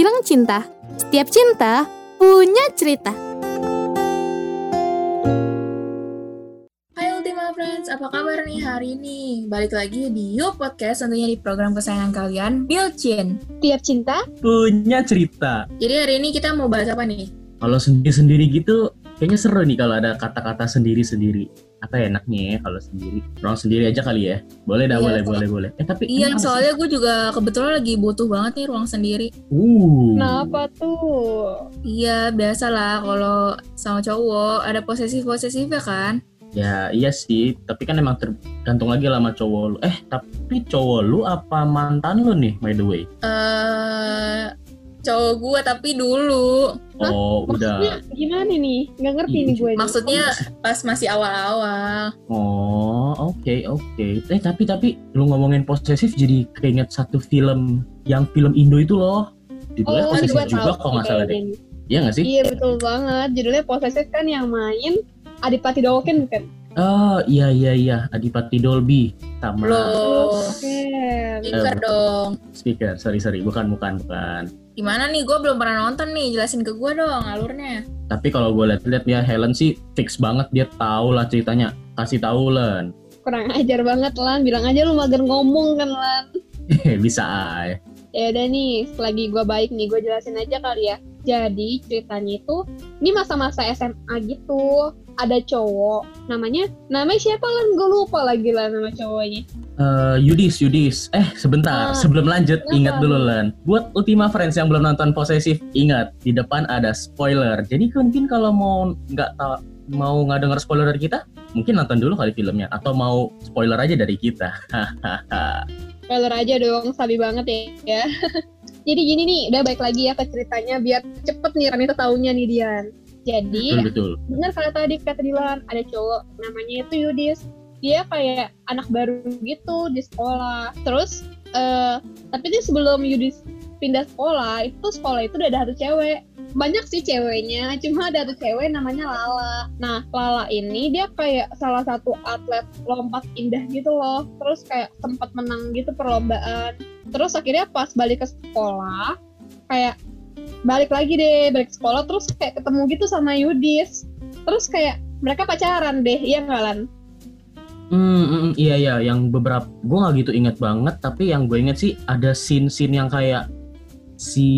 bilang cinta. Setiap cinta punya cerita. Hai Ultima Friends, apa kabar nih hari ini? Balik lagi di You Podcast, tentunya di program kesayangan kalian, Bilcin. Tiap cinta punya cerita. Jadi hari ini kita mau bahas apa nih? Kalau sendiri-sendiri gitu, kayaknya seru nih kalau ada kata-kata sendiri-sendiri. Apa ya enaknya ya kalau sendiri? Orang sendiri aja kali ya. Boleh dah, Iya, boleh, boleh, boleh. Eh tapi Iya, soalnya gue juga kebetulan lagi butuh banget nih ruang sendiri. Uh. Kenapa tuh? Iya, biasalah kalau sama cowok ada posesif-posesif ya kan? Ya iya sih, tapi kan emang tergantung lagi lah sama cowok lu. Eh, tapi cowok lu apa mantan lu nih, by the way? Eh, cowok gue tapi dulu. Hah? Oh, Maksudnya udah. gimana nih? Nggak ngerti Iya, nih gue. nih. Maksudnya pas masih awal-awal. Oh, oke, oke. Eh, tapi tapi lu ngomongin posesif jadi keinget satu film yang film Indo itu loh. Judulnya Oh, posesif juga kalau nggak salah deh. Iya nggak sih? Iya betul banget. Judulnya Possessive kan yang main Adipati Dolken bukan? Oh iya iya iya Adipati Dolby sama Loh, Oke. speaker dong. speaker sorry sorry bukan bukan bukan Gimana nih? Gue belum pernah nonton nih. Jelasin ke gue dong alurnya. tapi kalau gue lihat-lihat ya Helen sih fix banget dia tahu lah ceritanya kasih tahu Len Kurang ajar banget Lan. Bilang aja lu mager ngomong kan Lan. bisa aja Ya udah nih, selagi gue baik nih, gue jelasin aja kali ya. Jadi ceritanya itu, ini masa-masa SMA gitu. Ada cowok, namanya, namanya siapa Lan? Gue lupa lagi lah nama cowoknya. Eh, Yudis Yudis eh sebentar Ah, sebelum lanjut kenapa? ingat dulu Len buat Ultima Friends yang belum nonton posesif ingat di depan ada spoiler jadi mungkin kalau mau nggak tahu mau nggak denger spoiler dari kita mungkin nonton dulu kali filmnya atau mau spoiler aja dari kita Spoiler aja dong, sabi banget ya. ya. Jadi gini nih, udah baik lagi ya ke ceritanya biar cepet nih Rani taunya nih Dian. Jadi betul betul benar kata tadi kata Dilan ada cowok namanya itu Yudis. Dia kayak anak baru gitu di sekolah. Terus eh tapi ini sebelum Yudis pindah sekolah, itu sekolah itu udah ada satu cewek. Banyak sih ceweknya, cuma ada satu cewek namanya Lala. Nah, Lala ini dia kayak salah satu atlet lompat indah gitu loh. Terus kayak sempat menang gitu perlombaan. Terus akhirnya pas balik ke sekolah, kayak balik lagi deh, balik sekolah terus kayak ketemu gitu sama Yudis. Terus kayak mereka pacaran deh, iya nggak Lan? Hmm, hmm, iya iya, yang beberapa gue nggak gitu inget banget, tapi yang gue inget sih ada scene-scene yang kayak si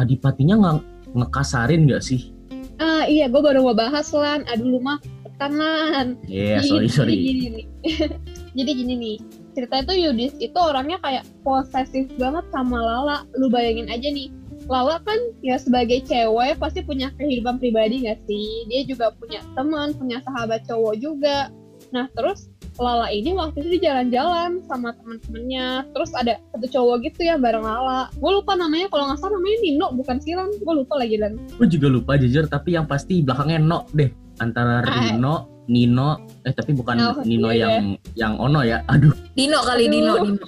Adipatinya nggak ngekasarin nggak sih? Ah iya, gue baru mau bahas Lan. Aduh lu mah tekan Lan. Iya, Jadi- sorry Jadi sorry. gini nih. jadi gini nih. Cerita itu Yudis itu orangnya kayak posesif banget sama Lala. Lu bayangin aja nih. Lala kan ya sebagai cewek pasti punya kehidupan pribadi gak sih? Dia juga punya teman, punya sahabat cowok juga. Nah terus Lala ini waktu itu di jalan-jalan sama temen-temennya. Terus ada satu cowok gitu ya bareng Lala. Gue lupa namanya, kalau nggak salah namanya Nino, bukan Silan. Gue lupa lagi dan. Gue juga lupa jujur, tapi yang pasti belakangnya No deh. Antara Ah. Rino, Nino, eh tapi bukan Oh, Nino iya, yang yang Ono ya. Aduh. Dino kali, Aduh. Dino, Dino.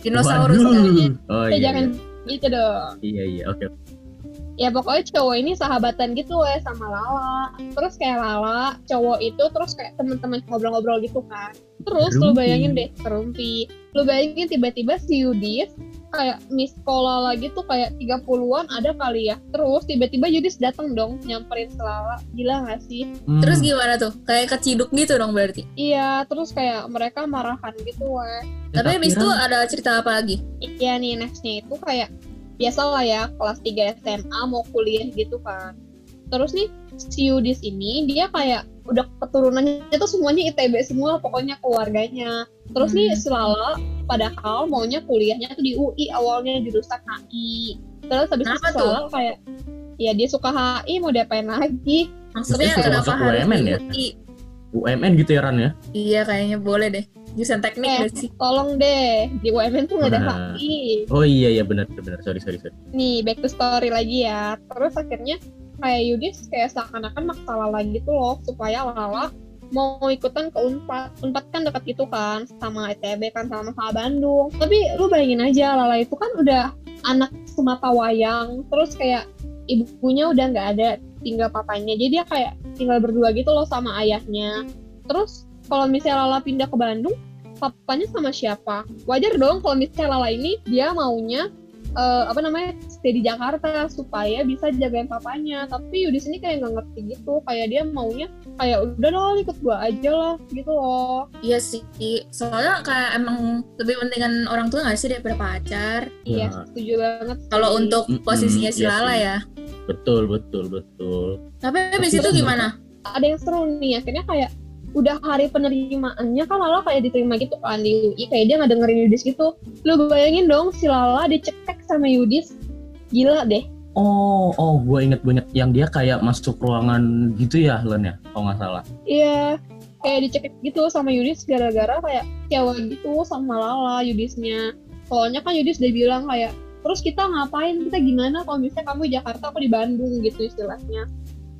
Dinosaurus waduh. kali. Oh Ya iya. Gitu dong. Iya iya, oke. Ya pokoknya cowok ini sahabatan gitu ya sama Lala terus kayak Lala cowok itu terus kayak temen-temen ngobrol-ngobrol gitu kan terus lu Kerumpi. bayangin deh kerumpi lu bayangin tiba-tiba si Yudis kayak miss call Lala gitu kayak 30-an ada kali ya terus tiba-tiba Yudis datang dong nyamperin si Lala gila gak sih Hmm, Terus gimana tuh? Kayak keciduk gitu dong berarti. iya terus kayak mereka marahan gitu weh ya, Tapi habis itu ada cerita apa lagi? iya nih nextnya itu kayak biasa lah ya kelas 3 SMA mau kuliah gitu kan terus nih si Yudis ini dia kayak udah keturunannya itu semuanya ITB semua pokoknya keluarganya terus nih Hmm. si Lala padahal maunya kuliahnya tuh di UI awalnya jurusan HI terus habis itu Kenapa si tuh? Lala kayak ya dia suka HI mau diapain lagi Maksudnya kenapa harus UMN ya? UI? UMN gitu ya Ran ya? Iya kayaknya boleh deh. Jurusan teknik Eh. deh sih. tolong deh di UMN tuh nggak ada Nah. HI Oh iya iya benar benar sorry sorry sorry. nih back to story lagi ya terus akhirnya kayak Yudis kayak seakan-akan maksa Lala gitu loh supaya Lala mau ikutan ke Unpad Unpad kan dekat gitu kan sama ITB kan sama sama Bandung tapi lu bayangin aja Lala itu kan udah anak semata wayang terus kayak ibunya udah nggak ada tinggal papanya jadi dia kayak tinggal berdua gitu loh sama ayahnya terus kalau misalnya Lala pindah ke Bandung papanya sama siapa wajar dong kalau misalnya Lala ini dia maunya eh, apa namanya stay di Jakarta supaya bisa jagain papanya tapi Yudis ini kayak nggak ngerti gitu kayak dia maunya kayak udah dong ikut gua aja lah gitu loh Iya sih, soalnya kayak emang lebih pentingan orang tua nggak sih daripada pacar. iya Ya. setuju banget Kalau untuk posisinya si iya Lala sih. ya. Betul, betul, betul. Tapi habis itu sebenarnya- gimana? ada yang seru nih akhirnya kayak udah hari penerimaannya kan Lala kayak diterima gitu kan di UI kayak dia nggak dengerin Yudis gitu. Lu bayangin dong si Lala dicekek sama Yudis. Gila deh. Oh, oh, gue inget gue inget yang dia kayak masuk ruangan gitu ya, Len ya, kalau nggak salah. iya kayak dicekek gitu sama Yudis gara-gara kayak cewek gitu sama Lala Yudisnya. Soalnya kan Yudis udah bilang kayak terus kita ngapain? Kita gimana? Kalau misalnya kamu di Jakarta aku di Bandung gitu istilahnya.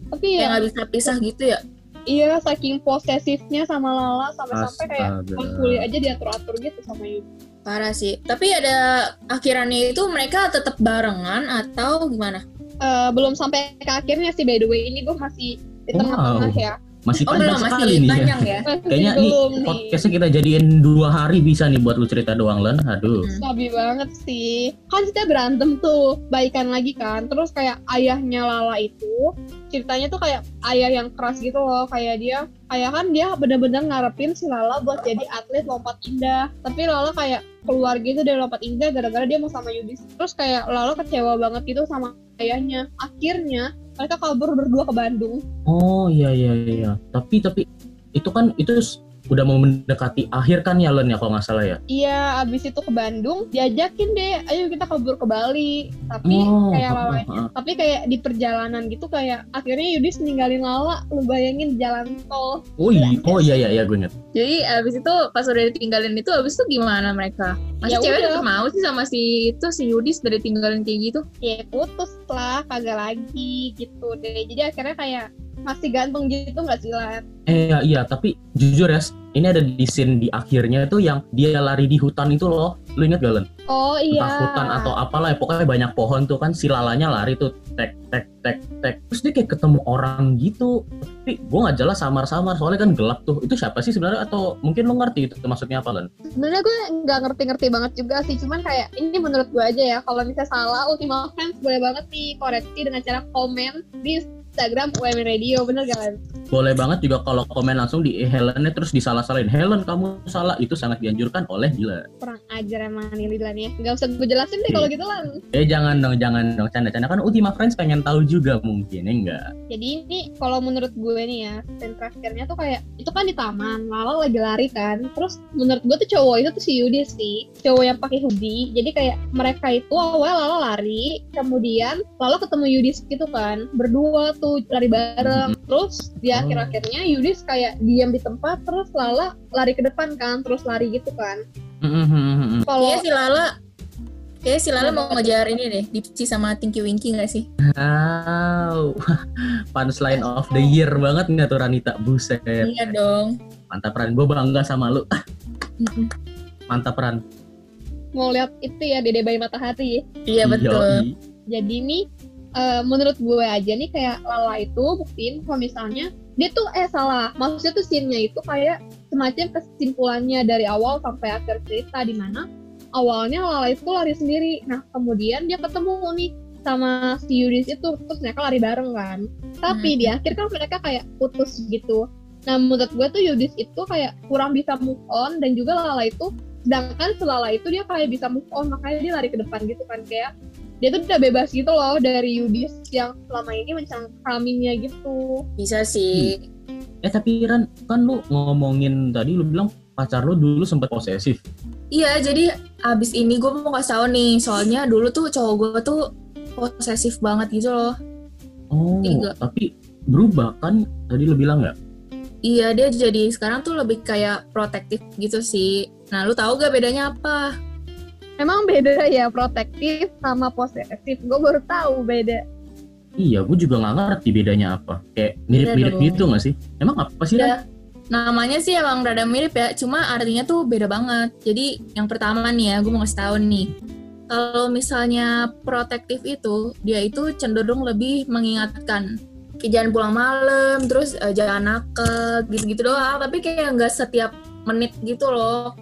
Tapi Yang ya nggak bisa pisah gitu ya? Iya saking posesifnya sama Lala sampai-sampai kayak pas kuliah aja diatur-atur gitu sama Yudis Parah sih. Tapi ada akhirannya itu mereka tetap barengan atau gimana? Eh, belum sampai ke akhirnya sih by the way ini gue masih di Wow. tengah-tengah ya Masih Oh panjang belum, masih sekali nih ya. panjang ya. Masih Kayaknya nih podcastnya kita jadiin dua hari bisa nih buat lu cerita doang, Len. Aduh. Hmm. Sabi banget sih kan kita berantem tuh baikan lagi kan terus kayak ayahnya Lala itu ceritanya tuh kayak ayah yang keras gitu loh kayak dia kayak kan dia bener-bener ngarepin si Lala buat jadi atlet lompat indah tapi Lala kayak keluar gitu dari lompat indah gara-gara dia mau sama Yudis terus kayak Lala kecewa banget gitu sama ayahnya akhirnya mereka kabur berdua ke Bandung Oh iya iya iya. Tapi tapi itu kan itu udah mau mendekati akhir kan ya Len ya kalau nggak salah ya. Iya, abis itu ke Bandung, diajakin deh, ayo kita kabur ke Bali. Tapi Oh, kayak heeh, Lala, heeh. tapi kayak di perjalanan gitu kayak akhirnya Yudis ninggalin Lala, lu bayangin di jalan tol. Oh iya, oh iya iya iya gue inget. Jadi abis itu pas udah ditinggalin itu abis itu gimana mereka? Masih Ya cewek udah. tetap mau sih sama si itu si Yudis dari tinggalin kayak gitu? Ya putus lah, kagak lagi gitu deh. Jadi akhirnya kayak masih gantung gitu nggak sih Lan? Eh iya, iya tapi jujur ya, ini ada di scene di akhirnya itu yang dia lari di hutan itu loh. Lu inget gak Len? Oh iya. Entah hutan atau apalah ya, pokoknya banyak pohon tuh kan si lalanya lari tuh tek tek tek tek. Terus dia kayak ketemu orang gitu. Tapi gue nggak jelas samar-samar soalnya kan gelap tuh. Itu siapa sih sebenarnya atau mungkin lu ngerti itu maksudnya apa Len? Sebenarnya gue nggak ngerti-ngerti banget juga sih, cuman kayak ini menurut gue aja ya. Kalau misalnya salah, Ultima Friends boleh banget nih koreksi dengan cara komen di Instagram UMN Radio, bener gak Lan? boleh banget juga kalau komen langsung di Helennya terus disalah-salahin. Helen kamu salah. Itu sangat dianjurkan oleh Dila kurang ajar emang nih Lilan ya. Nggak usah gue jelasin deh kalau gitu lah eh jangan dong jangan dong. Canda-canda. Kan Ultima Friends pengen tahu juga mungkin ya enggak? Jadi ini kalau menurut gue nih ya dan terakhirnya tuh kayak itu kan di taman Lala lagi lari kan. Terus menurut gue tuh cowok itu tuh si Yudi sih cowok yang pakai hoodie. Jadi kayak mereka itu awal Lala lari kemudian Lala ketemu Yudis gitu kan berdua tuh lari bareng terus di Oh. akhir-akhirnya Yudis kayak diam di tempat terus Lala lari ke depan kan terus lari gitu kan kalau Kayaknya si Lala Kayaknya si Lala mau ngejar ini deh, Dipci sama Tinky Winky gak sih? wow punchline of the year banget nih tuh Ranita buset Iya dong. mantap Ran gue bangga sama lu Mm-mm. mantap Ran mau lihat itu ya Dede Bayi Matahari Iya betul. Yoi. jadi nih eh, menurut gue aja nih kayak Lala itu buktiin kalau misalnya dia tuh eh salah. Maksudnya tuh scene-nya itu kayak semacam kesimpulannya dari awal sampai akhir cerita di mana awalnya Lala itu lari sendiri. Nah kemudian dia ketemu nih sama si Yudis itu terus mereka lari bareng kan. Tapi Hmm. di akhir kan mereka kayak putus gitu. Nah menurut gue tuh Yudis itu kayak kurang bisa move on dan juga Lala itu sedangkan si Lala itu dia kayak bisa move on makanya dia lari ke depan gitu kan kayak dia tuh udah bebas gitu loh dari Yudis yang selama ini mencengkraminnya gitu Bisa sih. eh tapi Ran kan lu ngomongin tadi lu bilang pacar lu dulu sempet posesif Iya, jadi abis ini gue mau kasih tau nih, soalnya dulu tuh cowok gue tuh posesif banget gitu loh. oh Tiga. tapi berubah kan tadi lu bilang nggak Iya, dia jadi sekarang tuh lebih kayak protektif gitu sih. Nah, lu tahu gak bedanya apa? Emang beda ya protektif sama posesif gue baru tahu beda Iya, gue juga nggak ngerti bedanya apa. Kayak mirip-mirip gitu nggak sih? Emang apa sih? Ran? Namanya sih emang rada mirip ya, cuma artinya tuh beda banget. Jadi yang pertama nih ya, gue mau ngasih tahu nih. Kalau misalnya protektif itu, dia itu cenderung lebih mengingatkan. Kayak jangan pulang malam, terus eh, jangan nakal, gitu-gitu doang. Tapi kayak nggak setiap menit gitu loh.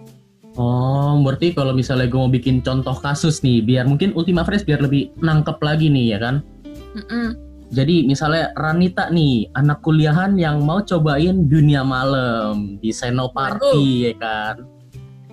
Oh, berarti kalau misalnya gue mau bikin contoh kasus nih, biar mungkin Ultima Friends biar lebih nangkep lagi nih ya kan. Mm-mm. Jadi misalnya Ranita nih, anak kuliahan yang mau cobain dunia malam di Senoparty ya kan.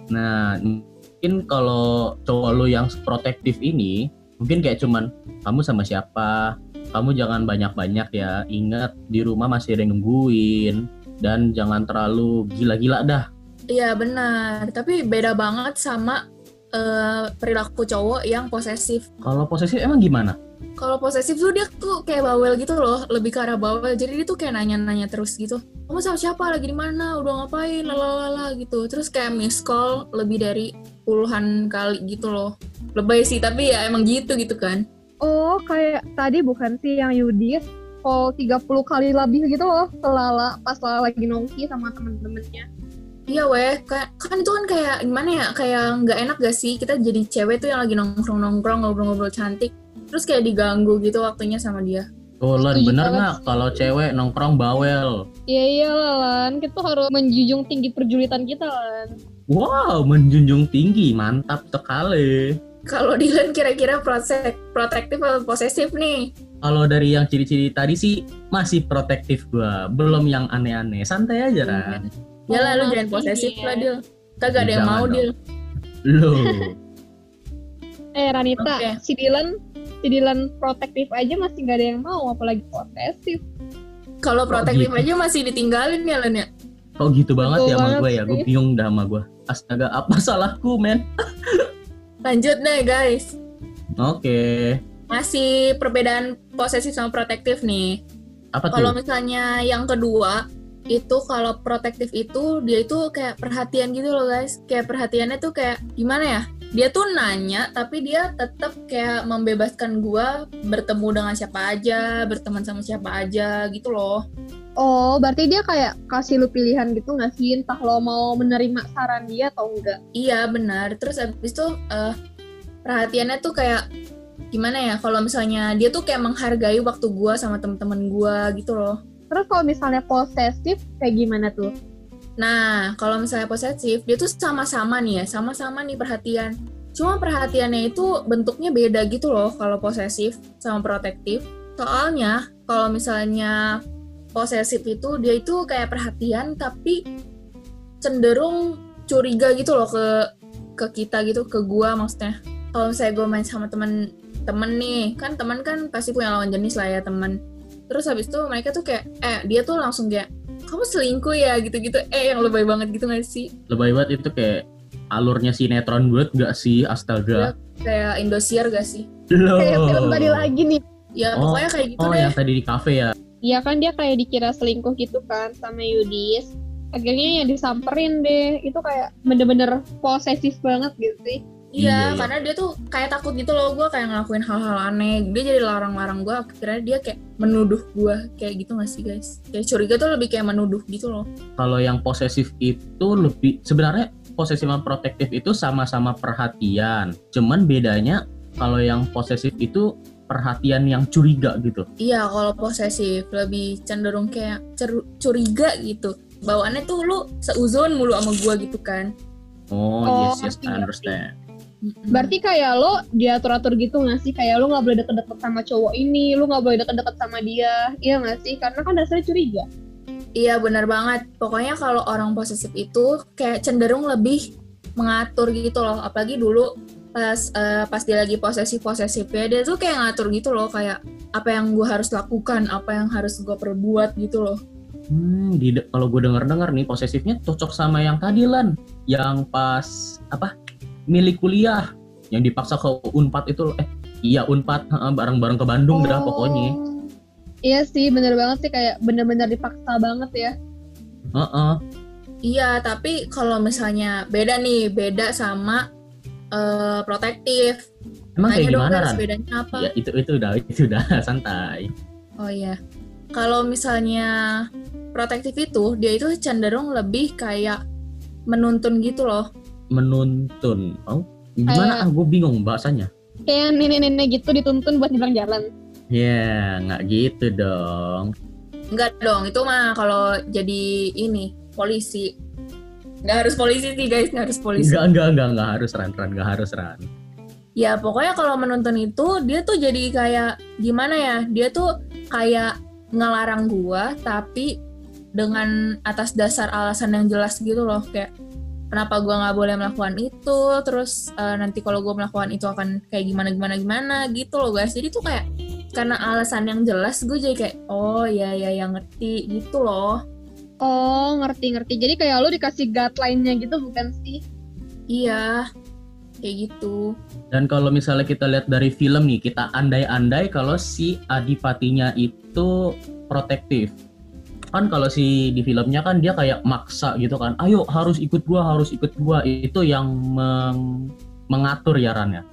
Nah, mungkin kalau cowok lu yang protektif ini, mungkin kayak cuman kamu sama siapa, kamu jangan banyak-banyak ya, ingat di rumah masih ada yang nungguin, dan jangan terlalu gila-gila dah. Iya benar, tapi beda banget sama eh, perilaku cowok yang posesif. Kalau posesif emang gimana? Kalau posesif tuh dia tuh kayak bawel gitu loh, lebih ke arah bawel. Jadi dia tuh kayak nanya-nanya terus gitu. Kamu sama siapa? Lagi di mana? Udah ngapain? Lalalala gitu. Terus kayak miss call lebih dari puluhan kali gitu loh. Lebay sih, tapi ya emang gitu gitu kan. Oh, kayak tadi bukan sih yang Yudis call 30 kali lebih gitu loh ke Lala pas Lala lagi nongki sama temen-temennya. Iya weh, kayak kan itu kan kayak gimana ya? Kayak nggak enak gak sih kita jadi cewek tuh yang lagi nongkrong-nongkrong ngobrol-ngobrol cantik, terus kayak diganggu gitu waktunya sama dia. Oh, Lan, Setuju bener banget nggak kalau cewek nongkrong bawel? Iya iya Lan, kita harus menjunjung tinggi perjulitan kita Lan. Wow, menjunjung tinggi, mantap sekali. Kalau Dylan kira-kira protek protektif atau posesif nih? Kalau dari yang ciri-ciri tadi sih masih protektif gua, belum yang aneh-aneh. Santai aja, Ran. Ya lah lu Oh, jangan posesif lah Dil. Kagak ada yang mau dong. Dil. Loh, Eh Ranita, Oke. si Dylan, si Dylan protektif aja masih gak ada yang mau, apalagi posesif. Kalau Kok protektif gitu? aja masih ditinggalin ya Len ya. kok gitu banget Betul ya sama banget gue ya? Gue bingung dah sama gue. Astaga, apa salahku, men? Lanjut deh guys. Oke. Masih perbedaan posesif sama protektif nih. Apa tuh? Kalau misalnya yang kedua itu kalau protektif itu dia itu kayak perhatian gitu loh guys. Kayak perhatiannya tuh kayak gimana ya? Dia tuh nanya tapi dia tetap kayak membebaskan gua bertemu dengan siapa aja, berteman sama siapa aja gitu loh. Oh, berarti dia kayak kasih lu pilihan gitu nggak sih? Entah lo mau menerima saran dia atau enggak. Iya benar. Terus abis itu eh, perhatiannya tuh kayak gimana ya? Kalau misalnya dia tuh kayak menghargai waktu gua sama temen-temen gua gitu loh. Terus kalau misalnya posesif, kayak gimana tuh? Nah, kalau misalnya posesif, dia tuh sama-sama nih ya, sama-sama nih perhatian. Cuma perhatiannya itu bentuknya beda gitu loh kalau posesif sama protektif. Soalnya kalau misalnya posesif itu dia itu kayak perhatian tapi cenderung curiga gitu loh ke ke kita gitu, ke gua maksudnya. Kalau misalnya gue main sama temen temen nih, kan teman kan pasti punya lawan jenis lah ya teman. Terus habis itu mereka tuh kayak, eh dia tuh langsung kayak kamu selingkuh ya gitu-gitu eh yang lebay banget gitu gak sih Lebay banget itu kayak alurnya sinetron banget gak sih? Astaga. kayak Indosiar gak sih Loh. Kayak film tadi lagi nih. ya Oh, pokoknya kayak gitu Oh, deh yang tadi di kafe ya? Iya kan dia kayak dikira selingkuh gitu kan sama Yudis. Akhirnya ya disamperin deh. Itu kayak bener-bener posesif banget gitu sih. Iya Iya, iya. karena dia tuh kayak takut gitu loh gue kayak ngelakuin hal-hal aneh dia jadi larang-larang gue akhirnya dia kayak menuduh gue kayak gitu gak sih guys kayak curiga tuh lebih kayak menuduh gitu loh Kalau yang posesif itu lebih sebenarnya posesif sama protektif itu sama-sama perhatian. Cuman bedanya kalau yang posesif itu perhatian yang curiga gitu. iya kalau posesif lebih cenderung kayak curiga gitu bawaannya tuh lu seuzon mulu sama gue gitu kan Oh, Oh, yes yes I ngerti. understand. Berarti kayak lo diatur-atur gitu gak sih? Kayak lo gak boleh deket-deket sama cowok ini, lo gak boleh deket-deket sama dia. Iya gak sih? Karena kan dasarnya curiga. Iya benar banget. Pokoknya kalau orang posesif itu kayak cenderung lebih mengatur gitu loh. Apalagi dulu pas eh, pas dia lagi posesif posesifnya dia tuh kayak ngatur gitu loh kayak apa yang gue harus lakukan, apa yang harus gue perbuat gitu loh. Hmm, di kalau gue denger dengar nih posesifnya cocok sama yang tadi lan, yang pas apa milik kuliah, yang dipaksa ke Unpad itu, eh iya Unpad, heeh, bareng-bareng ke Bandung dah pokoknya. Oh. Iya sih, bener banget sih kayak bener-bener dipaksa banget ya. Heeh. Iya tapi kalau misalnya beda nih beda sama eh, protektif. Emang kayak Tanya dong gimana Ran? bedanya apa? Ya itu itu udah itu udah santai. Oh iya. Kalau misalnya protektif itu, dia itu cenderung lebih kayak menuntun gitu loh. Menuntun. Oh, gimana? Kayak- Ah, gue bingung bahasanya. Kayak nenek-nenek gitu dituntun buat nyebrang jalan. Ya, nggak gitu dong. Enggak dong, itu mah kalau jadi ini polisi. nggak harus polisi sih guys nggak harus polisi Enggak, enggak, enggak, enggak harus ran, ran, enggak harus ran. ya pokoknya kalau menonton itu dia tuh jadi kayak gimana ya dia tuh kayak ngelarang gua tapi dengan atas dasar alasan yang jelas gitu loh kayak kenapa gua nggak boleh melakukan itu terus eh, nanti kalau gua melakukan itu akan kayak gimana gimana gimana gitu loh guys jadi tuh kayak karena alasan yang jelas gue jadi kayak oh ya ya yang ngerti gitu loh Oh, ngerti-ngerti. Jadi kayak lu dikasih guideline-nya gitu bukan sih? iya kayak gitu Dan kalau misalnya kita lihat dari film nih, kita andai-andai kalau si adipatinya itu protektif. Kan kalau si di filmnya kan dia kayak maksa gitu kan. Ayo harus ikut gua, harus ikut gua. Itu yang meng- mengatur ya Ran ya.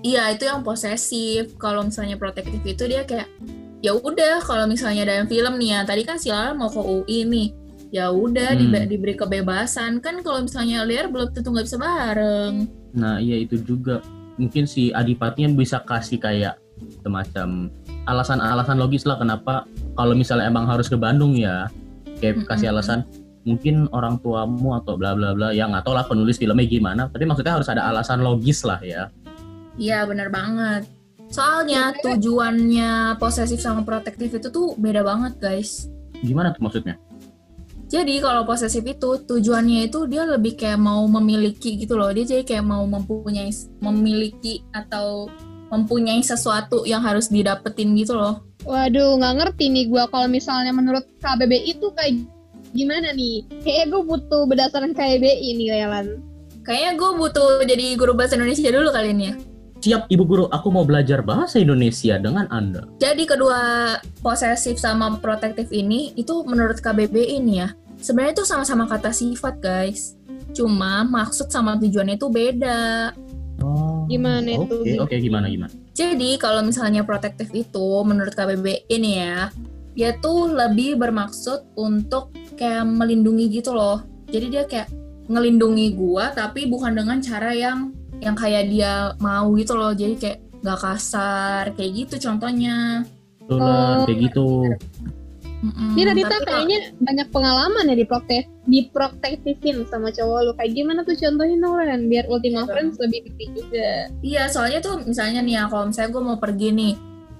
Iya itu yang posesif. Kalau misalnya protektif itu dia kayak ya udah kalau misalnya dalam film nih ya tadi kan si Lala mau ke UI nih ya udah Hmm. dibe- diberi kebebasan kan kalau misalnya liar belum tentu nggak bisa bareng Nah, iya itu juga. Mungkin si adipatinya bisa kasih kayak semacam alasan-alasan logis lah kenapa kalau misalnya emang harus ke Bandung ya. Kayak Mm-mm. kasih alasan mungkin orang tuamu atau bla bla bla yang atau lah penulis filmnya gimana tapi maksudnya harus ada alasan logis lah ya Iya benar banget soalnya tujuannya posesif sama protektif itu tuh beda banget guys gimana tuh maksudnya Jadi kalau posesif itu tujuannya itu dia lebih kayak mau memiliki gitu loh. Dia jadi kayak mau mempunyai memiliki atau mempunyai sesuatu yang harus didapetin gitu loh. Waduh, nggak ngerti nih gua kalau misalnya menurut KBBI itu kayak gimana nih? Kayaknya gue butuh berdasarkan KBBI nih, Lelan. Kayaknya gue butuh jadi guru bahasa Indonesia dulu kali ini ya. siap ibu guru aku mau belajar bahasa Indonesia dengan anda Jadi kedua posesif sama protektif ini itu menurut KBBI ini ya. Sebenarnya itu sama-sama kata sifat guys. Cuma maksud sama tujuannya itu beda. Oh Gimana oke itu? oke gimana gimana Jadi kalau misalnya protektif itu menurut KBBI ini ya, dia tuh lebih bermaksud untuk kayak melindungi gitu loh. Jadi dia kayak ngelindungi gua tapi bukan dengan cara yang yang kayak dia mau gitu loh. Jadi kayak nggak kasar kayak gitu contohnya. Tulan, kayak gitu Mm-mm, Ini Radita tapi kayaknya banyak pengalaman ya di protek diprotektifin sama cowok lu. Kayak gimana tuh contohin dong, Len, biar Ultima Iya. Friends lebih ngerti juga. Iya, soalnya tuh misalnya nih ya, kalau misalnya gue mau pergi nih,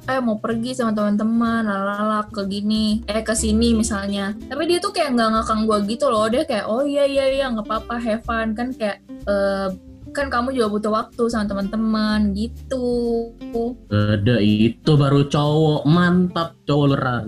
eh mau pergi sama teman-teman, lalala ke gini, eh ke sini misalnya. Tapi dia tuh kayak nggak ngakang gue gitu loh, dia kayak oh iya iya iya nggak apa-apa, have fun kan kayak eh, kan kamu juga butuh waktu sama teman-teman gitu. ada itu baru cowok mantap cowok leran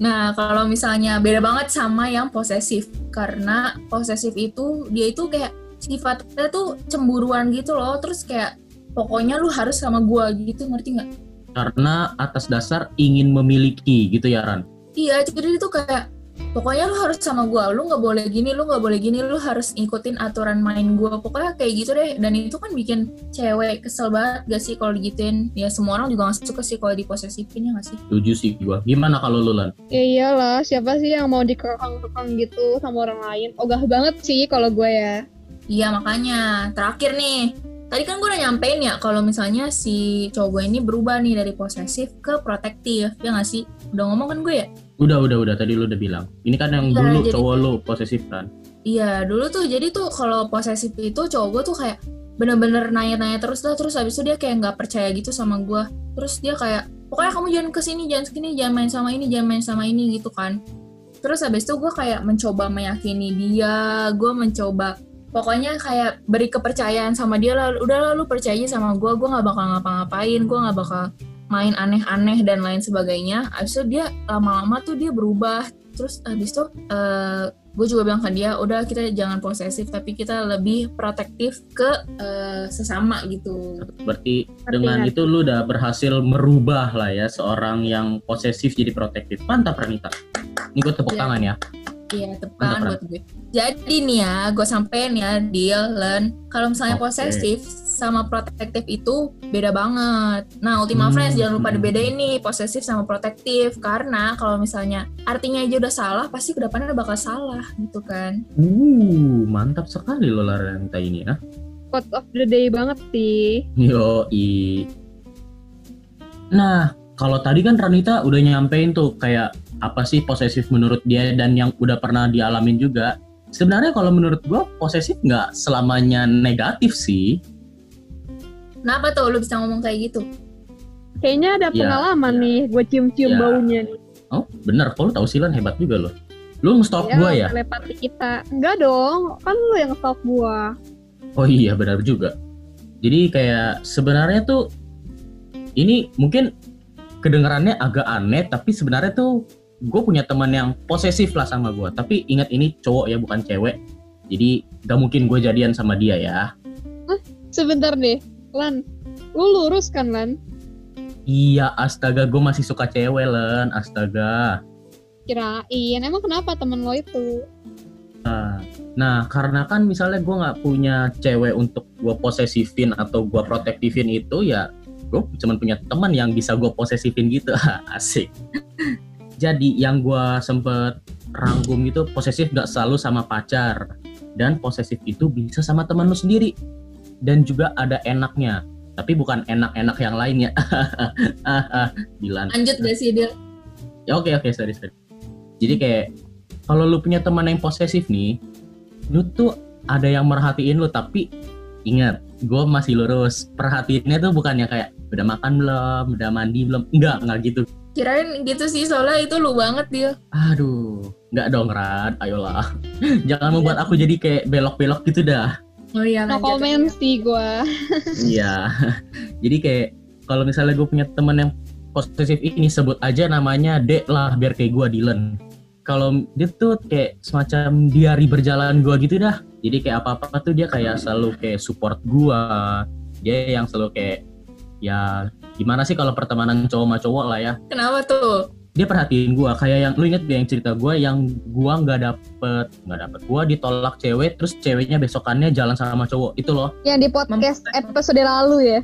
Nah, kalau misalnya beda banget sama yang posesif. Karena posesif itu dia itu kayak sifatnya tuh cemburuan gitu loh. Terus kayak pokoknya lu harus sama gua gitu, ngerti nggak? karena atas dasar ingin memiliki gitu ya Ran Iya, jadi itu kayak pokoknya lu harus sama gua, lu nggak boleh gini, lu nggak boleh gini, lu harus ngikutin aturan main gua. Pokoknya kayak gitu deh. Dan itu kan bikin cewek kesel banget gak sih kalau digituin? Ya semua orang juga gak suka sih kalau diposesifin ya gak sih? setuju sih gua gimana kalau lu Lan Ya iyalah, siapa sih yang mau dikekang-kekang gitu sama orang lain? Ogah banget sih kalau gue ya. Iya makanya terakhir nih. Tadi kan gue udah nyampein ya kalau misalnya si cowok gue ini berubah nih dari posesif ke protektif, ya gak sih? Udah ngomong kan gue ya? Udah udah udah. Tadi lu udah bilang. Ini kan yang Iya, dulu jadi- cowok lu posesif kan? Iya, dulu tuh jadi tuh kalau posesif itu cowok gue tuh kayak bener-bener nanya-nanya terus lah terus habis itu dia kayak nggak percaya gitu sama gue terus dia kayak pokoknya kamu jangan ke sini jangan ke sini jangan main sama ini jangan main sama ini gitu kan. Terus habis itu gue kayak mencoba meyakini dia gue mencoba pokoknya kayak beri kepercayaan sama dia lah udah lah lu percaya sama gue gue nggak bakal ngapa-ngapain gue nggak bakal main aneh-aneh dan lain sebagainya. Habis itu dia lama-lama tuh dia berubah. Terus habis itu eh, gue juga bilang ke dia udah kita jangan posesif tapi kita lebih protektif ke eh, sesama gitu. Berarti dengan itu. lu udah berhasil merubah lah ya seorang yang posesif jadi protektif. Mantap Ranita ini gue tepuk Iya. tangan ya iya tangan buat gue. Jadi nih ya gue sampein ya deal learn. Kalau misalnya Oke. posesif sama protektif itu beda banget. Nah Ultima Hmm. Friends jangan lupa dibedain nih posesif sama protektif karena kalau misalnya artinya aja udah salah pasti ke depannya bakal salah gitu kan. Uh mantap sekali lo Ranita ini ya Quote of the day banget sih. Yo Nah, kalau tadi kan Ranita udah nyampein tuh kayak apa sih posesif menurut dia dan yang udah pernah dialamin juga. sebenarnya kalau menurut gue posesif nggak selamanya negatif sih Kenapa tuh lu bisa ngomong kayak gitu? Kayaknya ada Ya, pengalaman ya. nih, gue cium-cium Ya. baunya nih. oh bener kalau tahu sih Lan hebat juga loh lu nge-stalk gue ya Telepati kita. Enggak dong, kan lu yang stalk gua. oh iya benar juga jadi kayak sebenarnya tuh ini mungkin kedengarannya agak aneh tapi sebenarnya tuh gue punya teman yang posesif lah sama gue tapi ingat ini cowok ya bukan cewek jadi gak mungkin gue jadian sama dia ya Sebentar deh, Lan. Lu lurus kan, Lan? iya astaga gue masih suka cewek Len astaga Kirain, emang kenapa temen lo itu? Nah, karena kan misalnya gue nggak punya cewek untuk gue posesifin atau gue protektifin itu ya gue cuma punya teman yang bisa gue posesifin gitu. Asik. Jadi yang gue sempet rangkum itu posesif gak selalu sama pacar. Dan posesif itu bisa sama teman lu sendiri. Dan juga ada enaknya. Tapi bukan enak-enak yang lainnya. Dilan. Lanjut gak sih dia? Ya oke oke sorry sorry. Jadi kayak kalau lu punya teman yang posesif nih, lu tuh ada yang merhatiin lu tapi ingat, gue masih lurus. Perhatiinnya tuh bukannya kayak udah makan belum, udah mandi belum, enggak enggak gitu. Kirain gitu sih soalnya itu lu banget dia. Aduh, enggak dong Rad, ayolah. Jangan membuat aku jadi kayak belok-belok gitu dah. Oh iya No comment sih gua. Iya. Jadi kayak kalau misalnya gue punya temen yang posesif ini sebut aja namanya D lah biar kayak gue Dylan. Kalau dia tuh kayak semacam diari berjalan gue gitu dah. Jadi kayak apa-apa tuh dia kayak selalu kayak support gue. Dia yang selalu kayak ya gimana sih kalau pertemanan cowok sama cowok lah ya. Kenapa tuh? Dia perhatiin gue kayak yang lu inget gak yang cerita gue yang gue nggak dapet nggak dapet gue ditolak cewek terus ceweknya besokannya jalan sama cowok itu loh Yang di podcast episode lalu ya.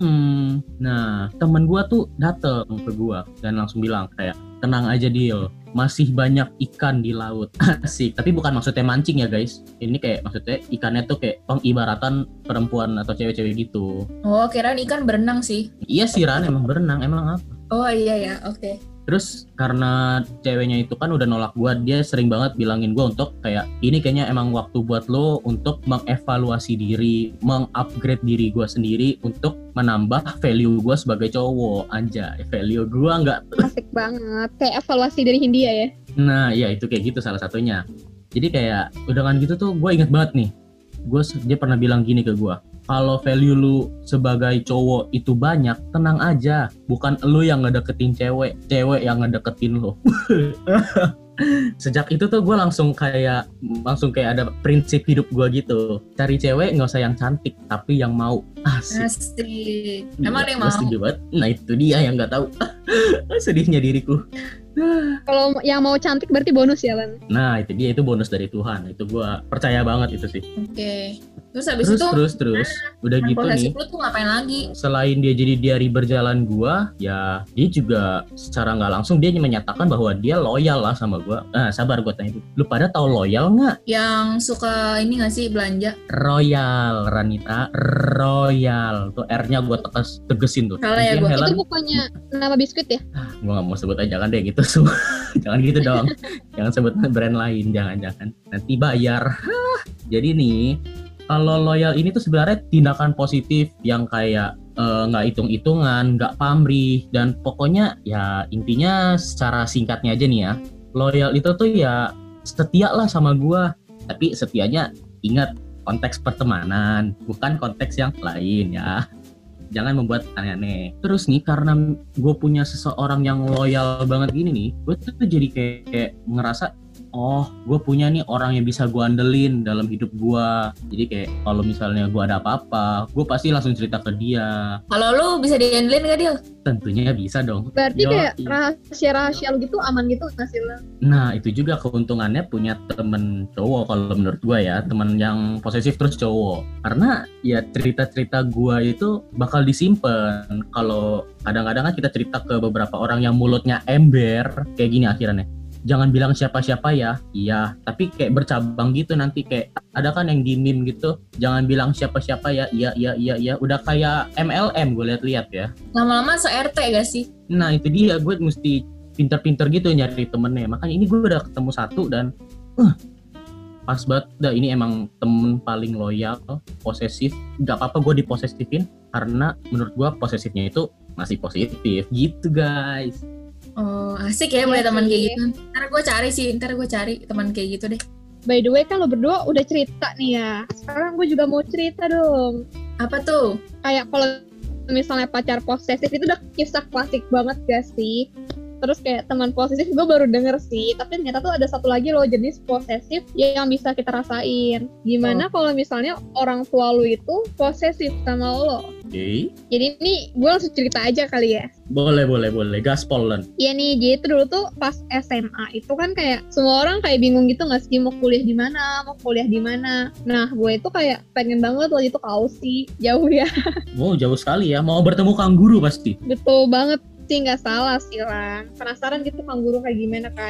Hmm, nah temen gua tuh dateng ke gua dan langsung bilang kayak tenang aja deal, masih banyak ikan di laut. Asik, tapi bukan maksudnya mancing ya guys. Ini kayak maksudnya ikannya tuh kayak pengibaratan perempuan atau cewek-cewek gitu. Oh kirain ikan berenang sih. Iya sih Ran, emang berenang, emang apa? Oh iya ya, oke. Terus karena ceweknya itu kan udah nolak gua, dia sering banget bilangin gua untuk kayak ini kayaknya emang waktu buat lo untuk mengevaluasi diri, mengupgrade diri gua sendiri untuk menambah value gua sebagai cowok. Anjay, value gua nggak Asik banget. Kayak evaluasi dari Hindia ya. Nah, ya itu kayak gitu salah satunya. Jadi kayak udangan gitu tuh gue inget banget nih. Gue dia pernah bilang gini ke gue. Kalau value lu sebagai cowok itu banyak, tenang aja. Bukan lu yang ngedeketin cewek, cewek yang ngedeketin lu. Sejak itu tuh gue langsung kayak langsung kayak ada prinsip hidup gue gitu. Cari cewek nggak usah yang cantik, tapi yang mau. Asik. Asik. Emang ada yang mau? setuju banget. Nah itu dia yang nggak tahu. Sedihnya diriku. Kalau yang mau cantik berarti bonus ya, Lan. Nah itu dia itu bonus dari Tuhan. Itu gue percaya banget itu sih. Oke. Terus habis terus itu terus terus. udah yang gitu posesif nih. Lu tuh ngapain lagi? selain dia jadi diari berjalan gua ya dia juga secara nggak langsung dia menyatakan bahwa dia loyal lah sama gua. Ah sabar gua tanya dulu. lu pada tahu loyal nggak? Yang suka ini gak sih belanja? royal Ranita. Royal. Tuh R-nya gua tegas tegesin tuh. Salah ya gua. Helen Itu bukannya nama biskuit ya? gua nggak mau sebut aja jangan deh gitu. Semua jangan gitu dong. Jangan sebut brand lain jangan jangan. Nanti bayar. Jadi nih kalau loyal ini tuh sebenarnya tindakan positif yang kayak eh, nggak hitung-hitungan, nggak pamrih dan pokoknya ya intinya secara singkatnya aja nih ya. Loyal itu tuh ya setia lah sama gua tapi setianya ingat konteks pertemanan bukan konteks yang lain ya. Jangan membuat aneh-aneh. Terus nih karena gue punya seseorang yang loyal banget gini nih gue tuh jadi kayak, kayak ngerasa oh gue punya nih orang yang bisa gue andelin dalam hidup gue jadi kayak kalau misalnya gue ada apa-apa gue pasti langsung cerita ke dia Kalau lu bisa diandelin gak Dil? tentunya bisa dong Berarti Yoi. kayak rahasia-rahasia lu gitu aman gitu nggak sih? Nah itu juga keuntungannya punya temen cowok kalau menurut gua ya temen yang posesif terus cowok karena ya cerita-cerita gua itu bakal disimpan kalau kadang-kadang kan kita cerita ke beberapa orang yang mulutnya ember kayak gini akhirnya jangan bilang siapa-siapa ya. Iya. Tapi kayak bercabang gitu nanti kayak ada kan yang di meme gitu. Jangan bilang siapa-siapa ya. Iya iya iya iya. Udah kayak MLM gue lihat-lihat ya. Lama-lama se-RT gak sih? Nah itu dia. Gue mesti pinter-pinter gitu nyari temennya. Makanya ini gue udah ketemu satu dan uh, pas banget. Dah ini emang temen paling loyal posesif. Nggak apa-apa gue diposesifin karena menurut gue posesifnya itu masih positif. Gitu guys Oh, asik ya punya teman kayak gitu. Ntar gue cari sih, ntar gue cari teman kayak gitu deh. By the way kan lo berdua udah cerita nih ya. Sekarang gue juga mau cerita dong. Apa tuh? Kayak kalau misalnya pacar posesif itu udah kisah klasik banget gak sih? Terus kayak teman posesif gue baru denger sih, tapi ternyata tuh ada satu lagi loh jenis posesif yang bisa kita rasain. Gimana kalau misalnya orang tua lu itu posesif sama lo? Oke Jadi ini gue langsung cerita aja kali ya. boleh boleh boleh gaspol Len Iya nih, jadi itu dulu tuh pas SMA itu kan kayak semua orang kayak bingung gitu nggak sih mau kuliah di mana, mau kuliah di mana. Nah, gue itu kayak pengen banget waktu itu ke Aussie, jauh ya. wow jauh sekali ya mau bertemu kangguru pasti Betul banget sih, nggak salah sih Lan. Penasaran gitu kangguru kayak gimana kan?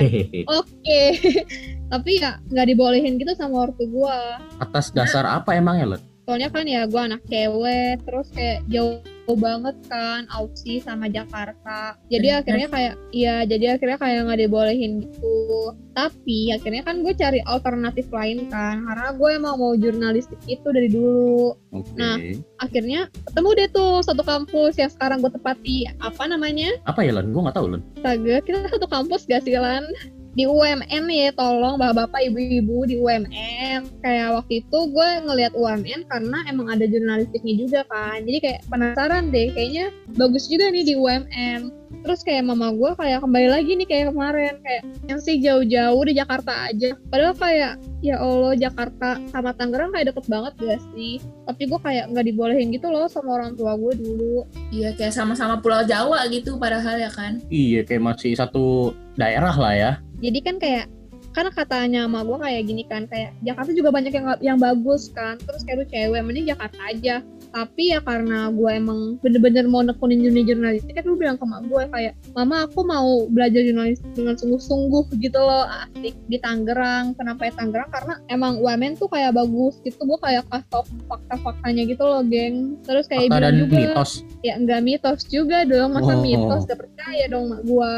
Oke, tapi ya nggak dibolehin gitu sama ortu gue. atas dasar apa emangnya Len Soalnya kan ya gue anak cewek, terus kayak jauh banget kan Aussie sama Jakarta. Jadi Bener. akhirnya kayak, iya jadi akhirnya kayak nggak dibolehin gitu. Tapi akhirnya kan gue cari alternatif lain kan, karena gue emang mau jurnalistik itu dari dulu. oke Nah. Akhirnya ketemu deh tuh satu kampus yang sekarang gue tepati. Apa namanya? apa ya Len gue nggak tahu Astaga, kita satu kampus gak sih Lan? Di UMN ya, tolong bapak-bapak, ibu-ibu di UMN. Kayak waktu itu gue ngelihat UMN karena emang ada jurnalistiknya juga kan. Jadi kayak penasaran deh, kayaknya bagus juga nih di UMN. Terus kayak mama gue kayak kembali lagi nih kayak kemarin. Kayak yang sih jauh-jauh di Jakarta aja. Padahal kayak, ya Allah Jakarta sama Tangerang kayak deket banget gak sih? Tapi gue kayak nggak dibolehin gitu loh sama orang tua gue dulu. Iya kayak sama-sama Pulau Jawa gitu padahal ya kan. iya kayak masih satu daerah lah ya jadi kan kayak karena katanya sama gue kayak gini kan kayak Jakarta juga banyak yang yang bagus kan terus kayak lu cewek mending Jakarta aja tapi ya karena gue emang bener-bener mau nekunin dunia jurnalistik kan lu bilang ke mak gue kayak mama aku mau belajar jurnalistik dengan sungguh-sungguh gitu loh asik di Tangerang. Kenapa ya Tangerang? Karena emang UMN tuh kayak bagus gitu gue kayak kasih tau fakta-faktanya gitu loh geng. Terus kayak fakta bilang juga mitos. Ya enggak mitos juga dong. Masa Oh. mitos? Gak percaya dong mak gue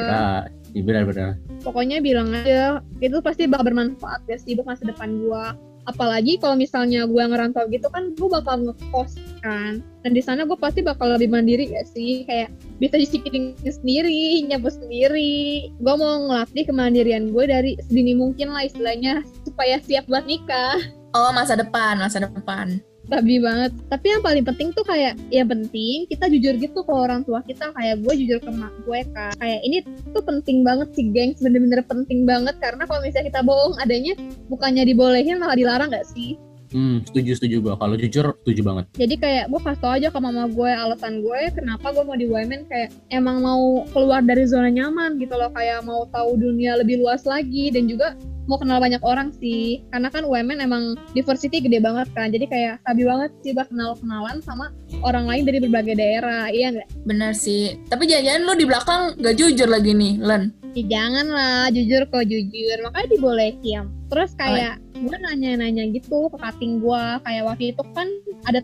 ya iya, benar-benar. Pokoknya bilang aja itu pasti bakal bermanfaat ya sih buat masa depan gua apalagi kalau misalnya gua ngerantau gitu kan gua bakal ngekos kan. Dan di sana gua pasti bakal lebih mandiri ya sih? Kayak bisa isi piring sendiri nyapu sendiri. Gua mau ngelatih kemandirian gue dari sedini mungkin lah istilahnya supaya siap buat nikah. Oh masa depan, masa depan. Babi banget. Tapi yang paling penting tuh kayak yang penting kita jujur gitu ke orang tua kita. Kayak gue jujur ke mak gue kan. Kayak ini tuh penting banget sih gengs. Bener-bener penting banget. Karena kalau misalnya kita bohong adanya bukannya dibolehin malah dilarang gak sih? Hmm setuju setuju gue kalau jujur setuju banget Jadi kayak gue kasih tau aja ke mama gue alasan gue kenapa gue mau di UMN kayak emang mau keluar dari zona nyaman gitu loh. Kayak mau tahu dunia lebih luas lagi dan juga mau kenal banyak orang sih. Karena kan UMN emang diversity gede banget kan. Jadi kayak sabi banget sih buat kenal-kenalan sama orang lain dari berbagai daerah. Iya nggak? Bener sih. Tapi jangan-jangan lu di belakang gak jujur lagi nih, Len. Ya jangan lah, jujur kok jujur. Makanya dibolehin. Terus kayak gue nanya-nanya gitu ke kating gue. Kayak waktu itu kan ada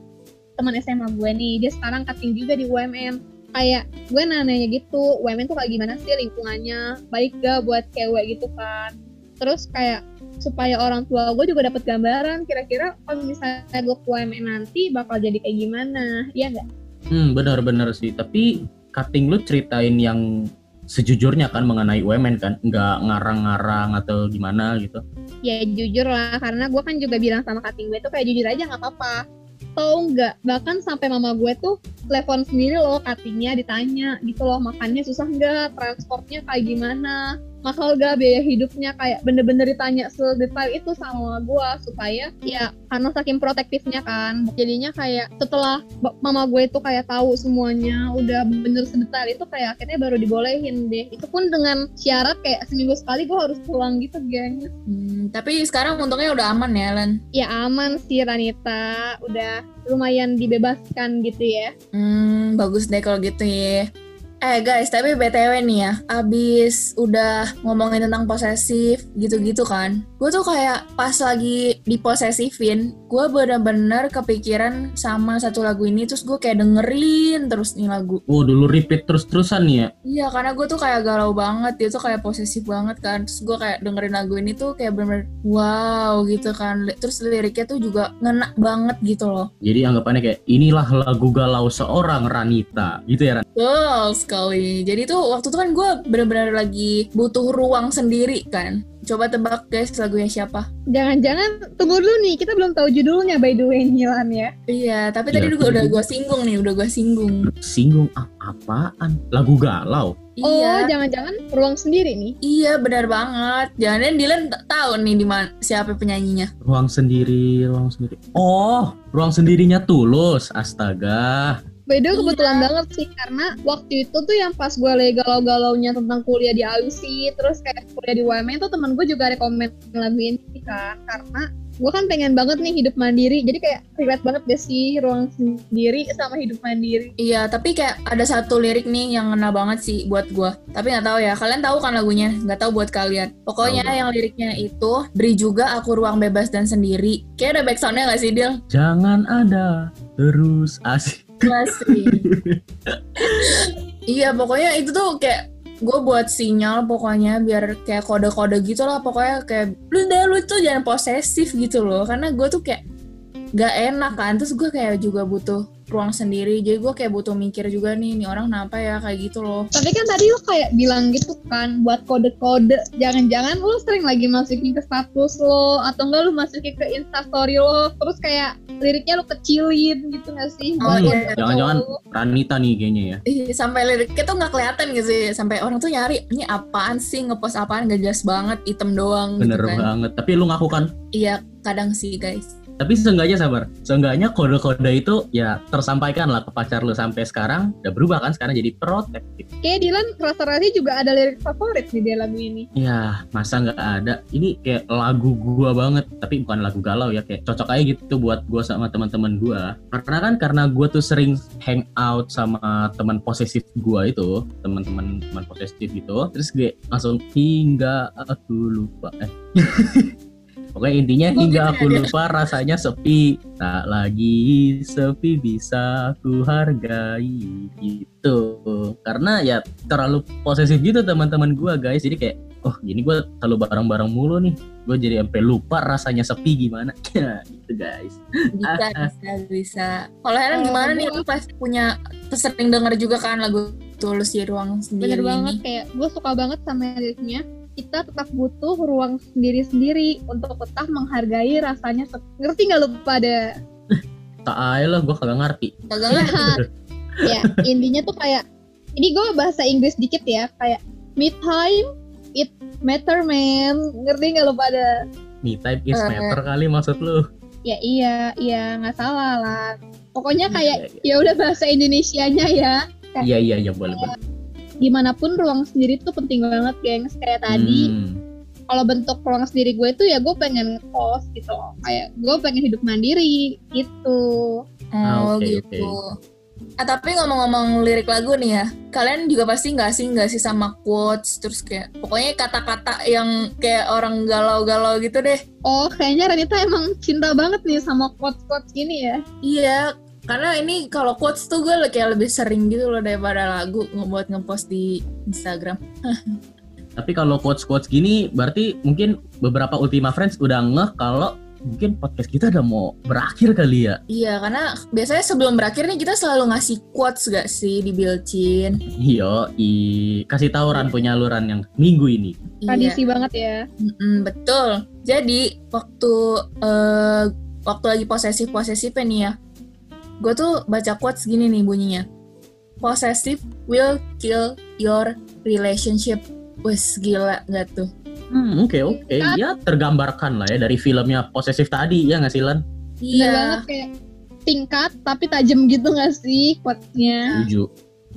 teman SMA gue nih, dia sekarang kating juga di UMN. Kayak gue nanya gitu, UMN tuh kayak gimana sih lingkungannya? Baik gak buat cewek gitu kan? Terus kayak supaya orang tua gue juga dapat gambaran kira-kira kalau misalnya gue ke UMN nanti bakal jadi kayak gimana, iya nggak? hmm benar-benar sih tapi cutting lu ceritain yang sejujurnya kan mengenai UMN kan nggak ngarang-ngarang atau gimana gitu. Ya jujur lah karena gue kan juga bilang sama kating gue tuh kayak jujur aja nggak apa-apa. Tau nggak bahkan sampai mama gue tuh telepon sendiri loh katingnya ditanya gitu loh makannya susah nggak transportnya kayak gimana mahal gak biaya hidupnya kayak bener-bener ditanya sedetail itu sama gue supaya ya karena saking protektifnya kan jadinya kayak setelah mama gue itu kayak tahu semuanya udah bener sedetail itu kayak akhirnya baru dibolehin deh itu pun dengan syarat kayak seminggu sekali gue harus pulang gitu geng Hmm, tapi sekarang untungnya udah aman ya, Len. Ya aman sih Ranita, udah lumayan dibebaskan gitu ya. Hmm, bagus deh kalau gitu ya. Eh guys, tapi BTW nih ya, abis udah ngomongin tentang posesif gitu-gitu kan, gue tuh kayak pas lagi diposesifin, gue bener-bener kepikiran sama satu lagu ini, terus gue kayak dengerin terus nih lagu. Oh dulu repeat terus-terusan nih ya. Iya, karena gue tuh kayak galau banget, dia tuh kayak posesif banget kan, terus gue kayak dengerin lagu ini tuh kayak bener-bener wow gitu kan, terus liriknya tuh juga ngena banget gitu loh. Jadi anggapannya kayak inilah lagu galau seorang Ranita gitu ya Ran. Betul sekali. Jadi tuh waktu itu kan gue bener-bener lagi butuh ruang sendiri kan. Coba tebak guys lagunya siapa? Jangan-jangan tunggu dulu nih, kita belum tahu judulnya by the way Nilan ya. Iya, tapi Iya, tadi juga udah gue singgung nih, udah gue singgung. Singgung ah, apaan? Lagu galau. Oh, Iya, jangan-jangan ruang sendiri nih. iya benar banget. Jangan Dylan tahu nih di mana siapa penyanyinya. Ruang sendiri, ruang sendiri. Oh, ruang sendirinya tulus. Astaga. By the way, Iya. kebetulan banget sih karena waktu itu tuh yang pas gue lagi galau-galaunya tentang kuliah di AUSI, terus kayak kuliah di UMN tuh temen gue juga rekomen lagu ini kan karena gue kan pengen banget nih hidup mandiri, jadi kayak relate banget deh sih ruang sendiri sama hidup mandiri. Iya, tapi kayak ada satu lirik nih yang ngena banget sih buat gue. Tapi nggak tahu ya, kalian tahu kan lagunya? Nggak tahu buat kalian. Pokoknya Tahu. yang liriknya itu beri juga aku ruang bebas dan sendiri. Kayak ada backsoundnya nggak sih, Dil? Jangan ada terus asik. Masih. iya, pokoknya itu tuh kayak gue buat sinyal pokoknya biar kayak kode-kode gitu lah pokoknya kayak lu deh lu tuh jangan posesif gitu loh karena gue tuh kayak gak enak kan terus gue kayak juga butuh ruang sendiri jadi gue kayak butuh mikir juga nih nih orang kenapa ya kayak gitu loh Tapi kan tadi lo kayak bilang gitu kan buat kode-kode, jangan-jangan lo sering lagi masukin ke status lo atau enggak lo masukin ke instastory lo, terus kayak liriknya lo kecilin gitu gak sih? Oh, Buat iya. Jangan-jangan. Ranita nih kayaknya ya. Ih, sampai liriknya tuh nggak kelihatan gitu sih sampai orang tuh nyari ini apaan sih ngepost apaan gak jelas banget item doang Bener gitu kan banget. Tapi lu ngaku kan iya kadang sih guys Tapi seenggaknya sabar, seenggaknya kode-kode itu ya tersampaikan lah ke pacar lu sampai sekarang udah berubah kan sekarang jadi protektif. Kayak Dylan rasa-rasanya juga ada lirik favorit nih dia lagu ini. Ya masa nggak ada? Ini kayak lagu gua banget, tapi bukan lagu galau ya kayak cocok aja gitu buat gua sama teman-teman gua. Karena kan karena gua tuh sering hang out sama teman posesif gua itu, teman-teman teman posesif gitu. Terus gue langsung hingga aku lupa eh. Pokoknya intinya Oh, hingga aku lupa rasanya sepi. Tak lagi sepi bisa ku hargai gitu. Karena ya terlalu posesif gitu teman-teman gua guys. Jadi kayak oh gini gua terlalu bareng-bareng mulu nih. Gue jadi sampai lupa rasanya sepi gimana. Ya gitu guys. Bisa bisa bisa. Kalau Helen Oh, gimana nih? lu pasti punya sering denger juga kan lagu tulus di ruang sendiri Bener banget ini? kayak gue suka banget sama liriknya. Kita tetap butuh ruang sendiri-sendiri untuk tetap menghargai rasanya. Ngerti nggak lu pada? Tak aja lah gue kagak ngerti. Kagak ngerti. Ya intinya tuh kayak ini gue bahasa Inggris dikit ya kayak me time it matter man. Ngerti nggak lu pada Me type is matter kali maksud lu. Ya iya iya nggak salah lah. Pokoknya Iya, kayak iya. ya udah bahasa Indonesianya ya. Iya iya iya boleh boleh gimana pun ruang sendiri tuh penting banget gengs. Kayak tadi Hmm. kalau bentuk ruang sendiri gue itu ya gue pengen kos gitu loh. Kayak gue pengen hidup mandiri gitu. Ah, oh oke, gitu. Ah, tapi ngomong-ngomong lirik lagu nih ya, kalian juga pasti nggak sih nggak sih sama quotes terus kayak pokoknya kata-kata yang kayak orang galau-galau gitu deh. oh kayaknya Renita emang cinta banget nih sama quotes-quotes gini ya. Iya, karena ini kalau quotes tuh gue kayak lebih sering gitu loh daripada lagu ngebuat ngepost di Instagram. Tapi kalau quotes-quotes gini berarti mungkin beberapa Ultima Friends udah ngeh kalau mungkin podcast kita udah mau berakhir kali ya. Iya, karena biasanya sebelum berakhir nih kita selalu ngasih quotes gak sih di Bilcin. Iya, i kasih tahu Ran penyaluran yang minggu ini. Iya, tradisi banget ya mm-mm, betul. Jadi waktu eh, waktu lagi posesif posesifnya nih ya, gue tuh baca quotes gini nih bunyinya. Possessive will kill your relationship. Wes gila gak tuh? Hmm, oke oke. Ya tergambarkan lah ya dari filmnya posesif tadi ya nggak sih Lan? Bener Iya, banget kayak tingkat tapi tajam gitu gak sih quotes-nya? Setuju.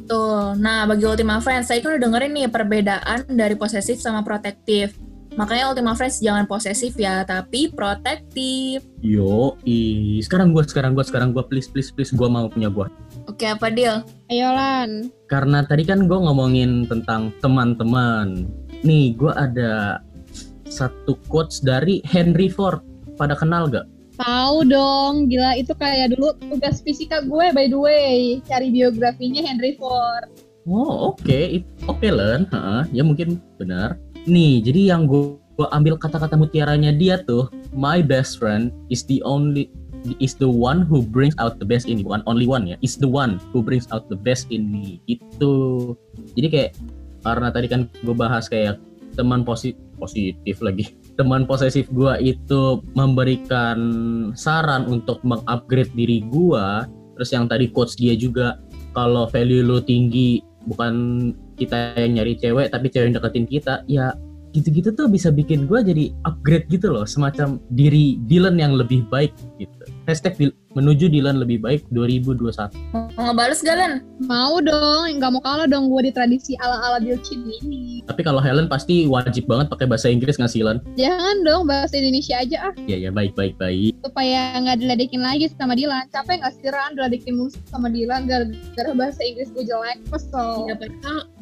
Tuh, nah bagi Ultima Friends, saya kan udah dengerin nih perbedaan dari posesif sama protektif. Makanya Ultima Friends jangan posesif ya, tapi protektif. Yo, i sekarang gua sekarang gua sekarang gua please please please gua mau punya gua. Oke, apa deal? Ayo Lan. Karena tadi kan gue ngomongin tentang teman-teman. Nih, gue ada satu quotes dari Henry Ford. Pada kenal gak? Tahu dong, gila itu kayak dulu tugas fisika gue by the way, cari biografinya Henry Ford. Oh oke, It- oke Len, Heeh, ya mungkin benar. Nih, jadi yang gue ambil kata-kata mutiaranya dia tuh, my best friend is the only is the one who brings out the best in me, bukan only one ya, is the one who brings out the best in me. Itu. Jadi kayak karena tadi kan gue bahas kayak teman posi- positif lagi. Teman posesif gue itu memberikan saran untuk mengupgrade diri gue. Terus yang tadi quotes dia juga kalau value lu tinggi bukan kita yang nyari cewek tapi cewek yang deketin kita ya gitu-gitu tuh bisa bikin gue jadi upgrade gitu loh semacam diri Dylan yang lebih baik gitu hashtag menuju Dylan lebih baik 2021 Mau ngebales gak, Len? Mau dong, nggak mau kalah dong gue di tradisi ala-ala Bilcin ini. tapi kalau Helen pasti wajib banget pakai bahasa Inggris ngasih Lan Jangan dong bahasa Indonesia aja ah, ya ya baik baik baik supaya nggak diledekin lagi sama Dilan. Capek nggak sih Ran diledekin mulu sama Dilan gara-gara bahasa Inggris gue jelek, kesel. Ya,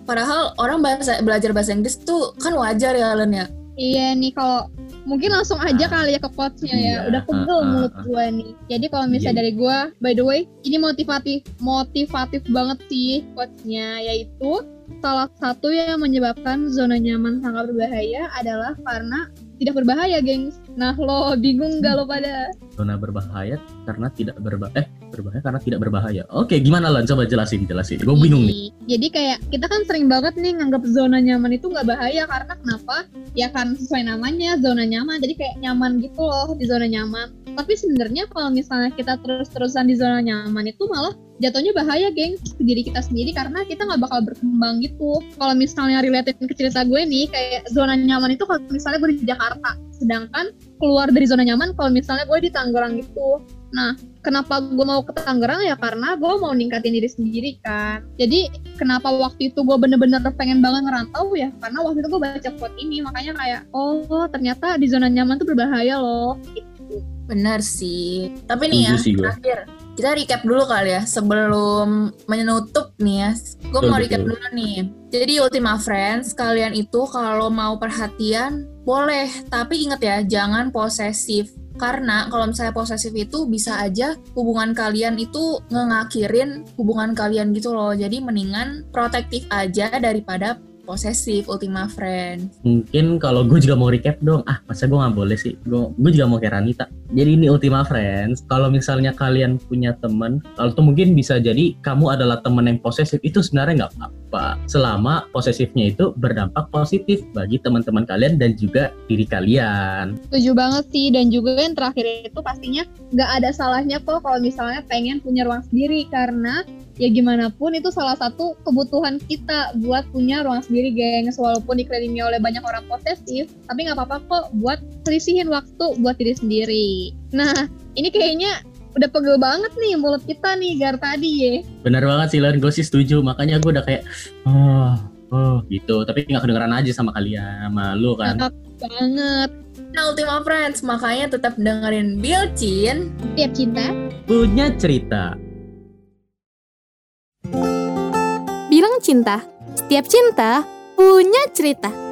padahal orang bahasa, belajar bahasa Inggris tuh kan wajar ya, Len ya? Iya nih kalau mungkin langsung aja Ah. kali ya ke quotes-nya ya. Iya, Udah pegel ah, ah, mulut ah. gue nih. Jadi kalau misalnya Iya. dari gue, by the way, ini motivatif motivatif banget sih quotes-nya yaitu salah satu yang menyebabkan zona nyaman sangat berbahaya adalah karena tidak berbahaya, gengs. Nah, lo bingung gak lo pada? zona berbahaya karena tidak berbahaya eh berbahaya karena tidak berbahaya oke gimana Lan coba jelasin jelasin gue bingung nih Jadi kayak kita kan sering banget nih nganggap zona nyaman itu nggak bahaya karena kenapa? Ya kan sesuai namanya zona nyaman. Jadi kayak nyaman gitu loh di zona nyaman. Tapi sebenarnya kalau misalnya kita terus-terusan di zona nyaman itu malah jatuhnya bahaya geng ke diri kita sendiri karena kita nggak bakal berkembang gitu. Kalau misalnya related ke cerita gue nih kayak zona nyaman itu kalau misalnya gue di Jakarta, sedangkan keluar dari zona nyaman kalau misalnya gue di Tangerang gitu. Nah, kenapa gue mau ke Tangerang ya karena gue mau ningkatin diri sendiri kan. Jadi kenapa waktu itu gue bener-bener pengen banget ngerantau ya karena waktu itu gue baca quote ini makanya kayak oh ternyata di zona nyaman tuh berbahaya loh. Benar sih. Tapi nih ya, terakhir. Kita recap dulu kali ya sebelum menutup nih ya. Gue mau recap dulu nih. Jadi Ultima Friends, kalian itu kalau mau perhatian boleh, tapi ingat ya jangan posesif. Karena kalau misalnya posesif itu bisa aja hubungan kalian itu ngengakhirin hubungan kalian gitu loh. Jadi mendingan protektif aja daripada posesif Ultima Friends. mungkin kalau gue juga mau recap dong ah masa gue nggak boleh sih gue gue juga mau kayak Ranita jadi ini Ultima Friends kalau misalnya kalian punya temen tuh mungkin bisa jadi kamu adalah temen yang posesif itu sebenarnya nggak apa-apa selama posesifnya itu berdampak positif bagi teman-teman kalian dan juga diri kalian. Setuju banget sih dan juga yang terakhir itu pastinya nggak ada salahnya kok kalau misalnya pengen punya ruang sendiri karena ya gimana pun itu salah satu kebutuhan kita buat punya ruang sendiri gengs. Walaupun dikelilingi oleh banyak orang posesif tapi nggak apa-apa kok buat selisihin waktu buat diri sendiri. Nah ini kayaknya udah pegel banget nih mulut kita nih gar tadi ya benar banget sih Len. Gue sih setuju. Makanya gue udah kayak oh oh gitu. Tapi nggak kedengeran aja sama kalian malu kan? Enak banget. Nah Ultima Friends, makanya tetap dengerin Bilcin tiap cinta punya cerita. Bilang cinta, setiap cinta punya cerita.